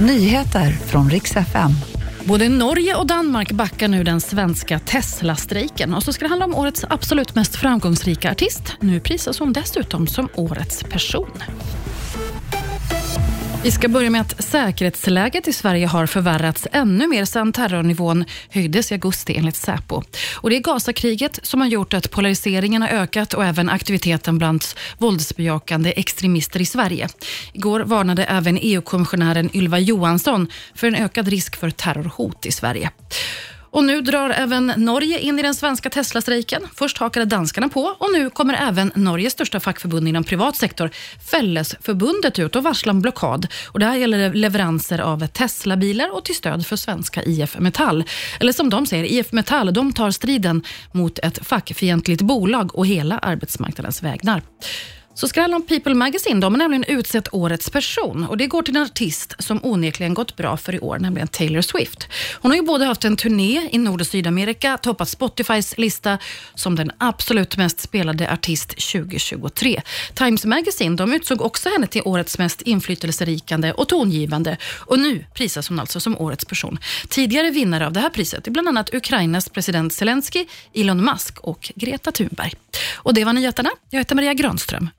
Nyheter från riks FM. Både Norge och Danmark backar nu den svenska Tesla-strejken. Och så ska det handla om årets absolut mest framgångsrika artist. Nu prisas hon dessutom som årets person. Vi ska börja med att säkerhetsläget i Sverige har förvärrats ännu mer sedan terrornivån höjdes i augusti enligt Säpo. Och det är Gazakriget som har gjort att polariseringen har ökat och även aktiviteten bland våldsbejakande extremister i Sverige. Igår varnade även EU-kommissionären Ylva Johansson för en ökad risk för terrorhot i Sverige. Och nu drar även Norge in i den svenska Tesla-strejken. Först hakade danskarna på och nu kommer även Norges största fackförbund inom privat sektor, Fällesförbundet, ut och varslar om blockad. Och det här gäller leveranser av Tesla-bilar och till stöd för svenska IF Metall. Eller som de säger, IF Metall de tar striden mot ett fackfientligt bolag och hela arbetsmarknadens vägnar. Så ska om People Magazine. De har nämligen utsett årets person och det går till en artist som onekligen gått bra för i år, nämligen Taylor Swift. Hon har ju både haft en turné i Nord och Sydamerika, toppat Spotifys lista som den absolut mest spelade artist 2023. Times Magazine de utsåg också henne till årets mest inflytelserikande och tongivande och nu prisas hon alltså som årets person. Tidigare vinnare av det här priset är bland annat Ukrainas president Zelensky, Elon Musk och Greta Thunberg. Och det var nyheterna. Jag heter Maria Granström.